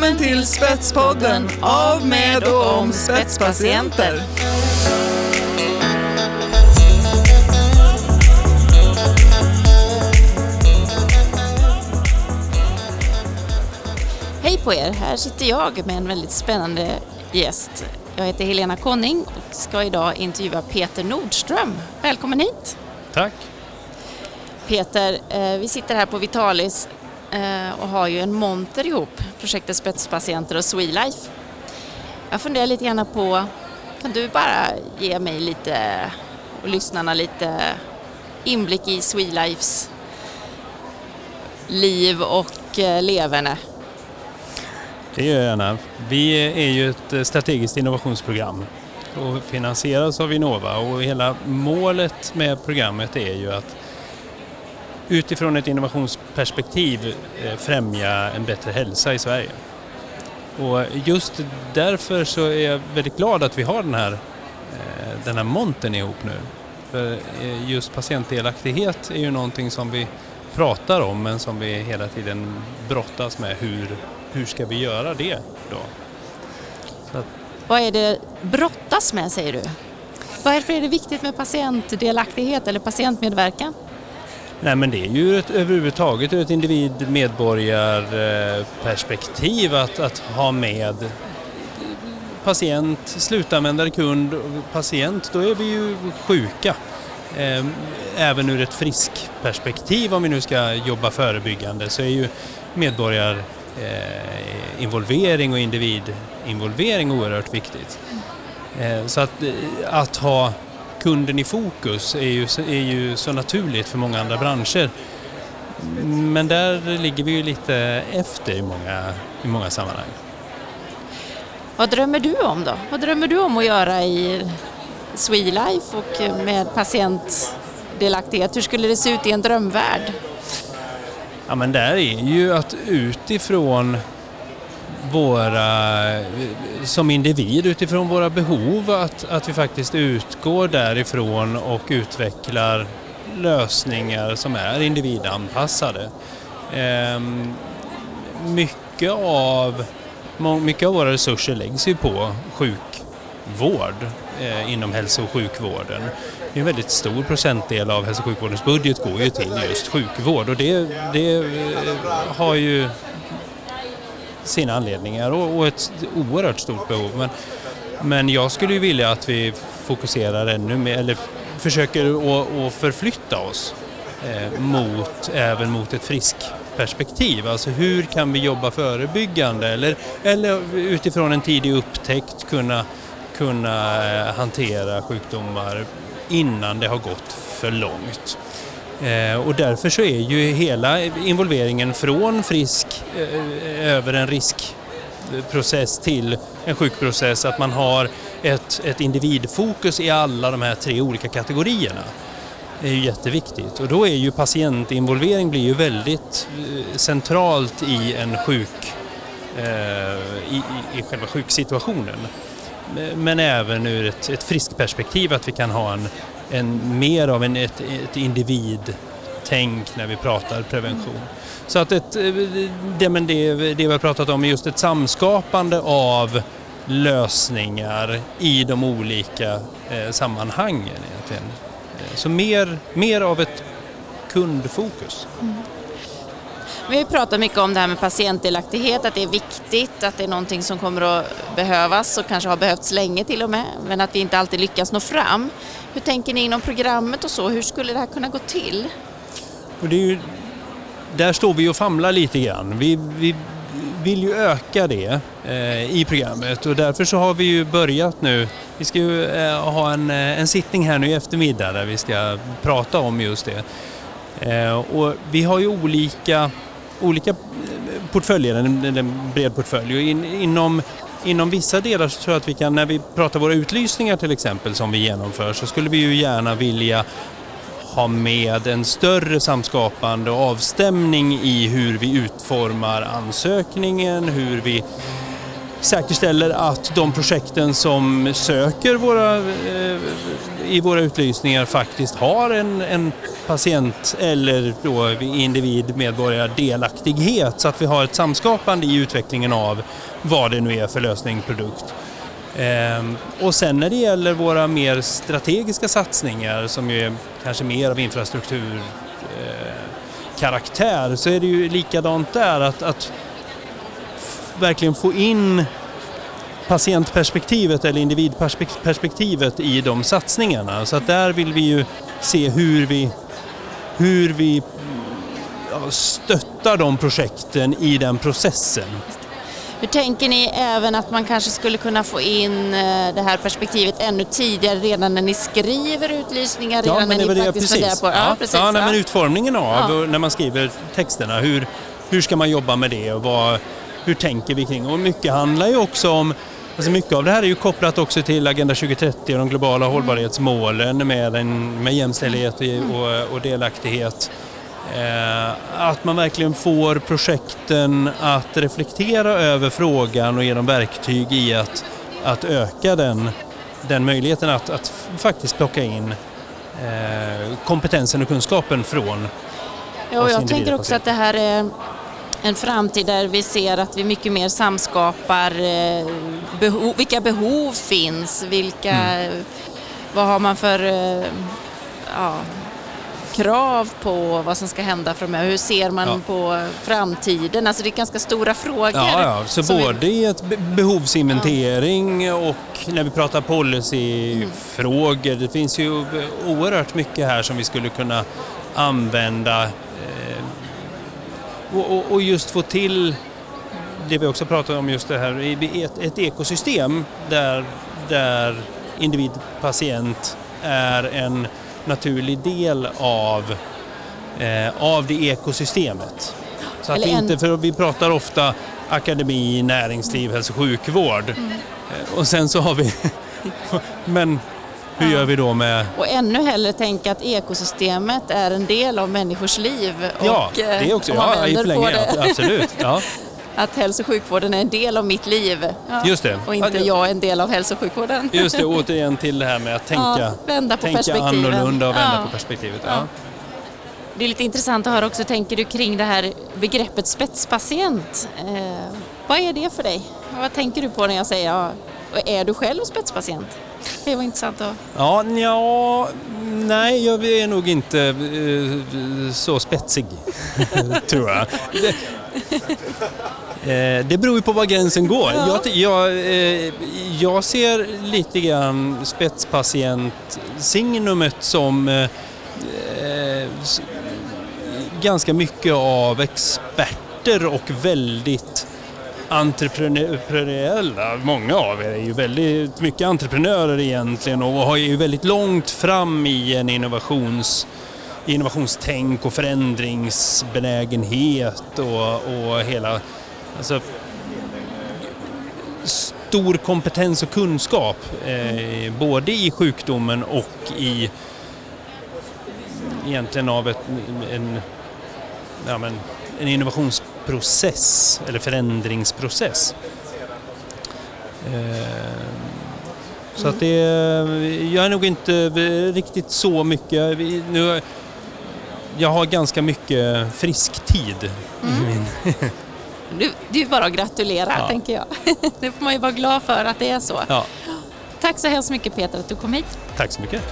Välkommen till Spetspodden av, med och om spetspatienter. Hej på er! Här sitter jag med en väldigt spännande gäst. Jag heter Helena Conning och ska idag intervjua Peter Nordström. Välkommen hit! Tack! Peter, eh, vi sitter här på Vitalis Eh, och har ju en monter ihop, projektet Spetspatienter och Swelife. Jag funderar lite grann på, kan du bara ge mig lite och lyssnarna lite inblick i Swelifes liv och eh, leverne? Det gör jag gärna. Vi är ju ett eh, strategiskt innovationsprogram och finansieras av Vinnova och hela målet med programmet är ju att utifrån ett innovationsperspektiv eh, främja en bättre hälsa i Sverige. Och just därför så är jag väldigt glad att vi har den här, eh, den här montern ihop nu. För eh, just patientdelaktighet är ju någonting som vi pratar om men som vi hela tiden brottas med. Hur, hur ska vi göra det då? Att... Vad är det brottas med säger du? Varför är det viktigt med patientdelaktighet eller patientmedverkan? Nej men det är ju ett, överhuvudtaget ur ett individ-medborgarperspektiv att, att ha med patient, slutanvändare, kund, patient, då är vi ju sjuka. Ehm, även ur ett friskperspektiv om vi nu ska jobba förebyggande så är ju medborgarinvolvering eh, och individinvolvering oerhört viktigt. Ehm, så att, eh, att ha kunden i fokus är ju, är ju så naturligt för många andra branscher. Men där ligger vi ju lite efter i många, i många sammanhang. Vad drömmer du om då? Vad drömmer du om att göra i Swelife och med patientdelaktighet? Hur skulle det se ut i en drömvärld? Ja men där är ju att utifrån våra, som individ utifrån våra behov, att, att vi faktiskt utgår därifrån och utvecklar lösningar som är individanpassade. Eh, mycket, av, mycket av våra resurser läggs ju på sjukvård eh, inom hälso och sjukvården. En väldigt stor procentdel av hälso och sjukvårdens budget går ju till just sjukvård och det, det eh, har ju sina anledningar och, och ett oerhört stort behov. Men, men jag skulle ju vilja att vi fokuserar ännu mer, eller försöker att förflytta oss eh, mot, även mot ett friskperspektiv. Alltså hur kan vi jobba förebyggande eller, eller utifrån en tidig upptäckt kunna, kunna eh, hantera sjukdomar innan det har gått för långt. Eh, och därför så är ju hela involveringen från frisk eh, över en riskprocess eh, till en sjukprocess att man har ett, ett individfokus i alla de här tre olika kategorierna är ju jätteviktigt och då är ju patientinvolvering blir ju väldigt centralt i en sjuk, i, i, i själva sjuksituationen. Men även ur ett, ett friskperspektiv att vi kan ha en, en, mer av en, ett, ett individtänk när vi pratar prevention. Så att ett, eh, det, men det, det vi har pratat om är just ett samskapande av lösningar i de olika eh, sammanhangen. Egentligen. Eh, så mer, mer av ett kundfokus. Mm. Vi pratar mycket om det här med patientdelaktighet, att det är viktigt, att det är någonting som kommer att behövas och kanske har behövts länge till och med, men att vi inte alltid lyckas nå fram. Hur tänker ni inom programmet och så? Hur skulle det här kunna gå till? Och det är ju, där står vi och famlar lite grann. Vi, vi vill ju öka det eh, i programmet och därför så har vi ju börjat nu. Vi ska ju eh, ha en, eh, en sittning här nu i eftermiddag där vi ska prata om just det. Eh, och vi har ju olika olika eh, portföljer, en, en bred portfölj. Och in, inom, inom vissa delar så tror jag att vi kan, när vi pratar våra utlysningar till exempel som vi genomför, så skulle vi ju gärna vilja ha med en större samskapande och avstämning i hur vi utformar ansökningen, hur vi säkerställer att de projekten som söker våra, eh, i våra utlysningar faktiskt har en, en patient eller då individ medborgare delaktighet så att vi har ett samskapande i utvecklingen av vad det nu är för lösning, produkt. Eh, och sen när det gäller våra mer strategiska satsningar som är kanske mer av infrastrukturkaraktär eh, så är det ju likadant där att, att verkligen få in patientperspektivet eller individperspektivet i de satsningarna. Så att där vill vi ju se hur vi, hur vi stöttar de projekten i den processen. Hur tänker ni även att man kanske skulle kunna få in eh, det här perspektivet ännu tidigare, redan när ni skriver utlysningar, redan ja, när ni det, faktiskt precis. på ja, ja, precis. Ja, ja. men utformningen av när man skriver texterna, hur, hur ska man jobba med det och vad, hur tänker vi kring? Och mycket handlar ju också om Alltså mycket av det här är ju kopplat också till Agenda 2030 och de globala hållbarhetsmålen med, en, med jämställdhet och, och delaktighet. Eh, att man verkligen får projekten att reflektera över frågan och ge dem verktyg i att, att öka den, den möjligheten att, att faktiskt plocka in eh, kompetensen och kunskapen från Ja, och jag tänker också att det här är en framtid där vi ser att vi mycket mer samskapar eh, behov, vilka behov finns, vilka, Mm. vad har man för eh, ja, krav på vad som ska hända framöver, hur ser man Ja. på framtiden? Alltså det är ganska stora frågor. Ja, ja. så vi- både i ett be- behovsinventering och när vi pratar policyfrågor. Det finns ju oerhört mycket här som vi skulle kunna använda och, och, och just få till det vi också pratar om just det här, ett, ett ekosystem där, där individ, patient är en naturlig del av, eh, av det ekosystemet. Så att en- inte, för vi pratar ofta akademi, näringsliv, hälso och sjukvård. Mm. Eh, Och sen så har vi, men hur gör vi då med Och ännu hellre tänka att ekosystemet är en del av människors liv. Ja, och, eh, det är också, man ja, på förlängningen, det. ja, absolut. Ja. Att hälso och sjukvården är en del av mitt liv. Ja. Just det. Och inte Ja, jag är en del av hälso och sjukvården. Just det, återigen till det här med att tänka, Ja, vända på tänka annorlunda och vända Ja. på perspektivet. Ja. Ja. Det är lite intressant att höra också, tänker du kring det här begreppet spetspatient? Eh, vad är det för dig? Vad tänker du på när jag säger ja, och är du själv spetspatient? Det var intressant att... Ja, nja, nej, jag är nog inte eh, så spetsig, tror jag. Det, eh, det beror ju på var gränsen går. Ja. Jag, jag, eh, jag ser lite grann spetspatient-signumet som eh, eh, ganska mycket av experter och väldigt entreprenöriella. Många av er är ju väldigt mycket entreprenörer egentligen och har ju väldigt långt fram i en innovations, innovationstänk och förändringsbenägenhet och, och hela... Alltså, stor kompetens och kunskap eh, både i sjukdomen och i egentligen av ett, en, ja, men, en innovations innovationsprocess eller förändringsprocess. Eh, Så att det, jag är nog inte riktigt så mycket, nu, jag har ganska mycket frisk tid. min- Du, det är bara att gratulera, Ja. tänker jag. Det får man ju vara glad för att det är så. Ja, Tack så hemskt mycket Peter att du kom hit. tack så mycket.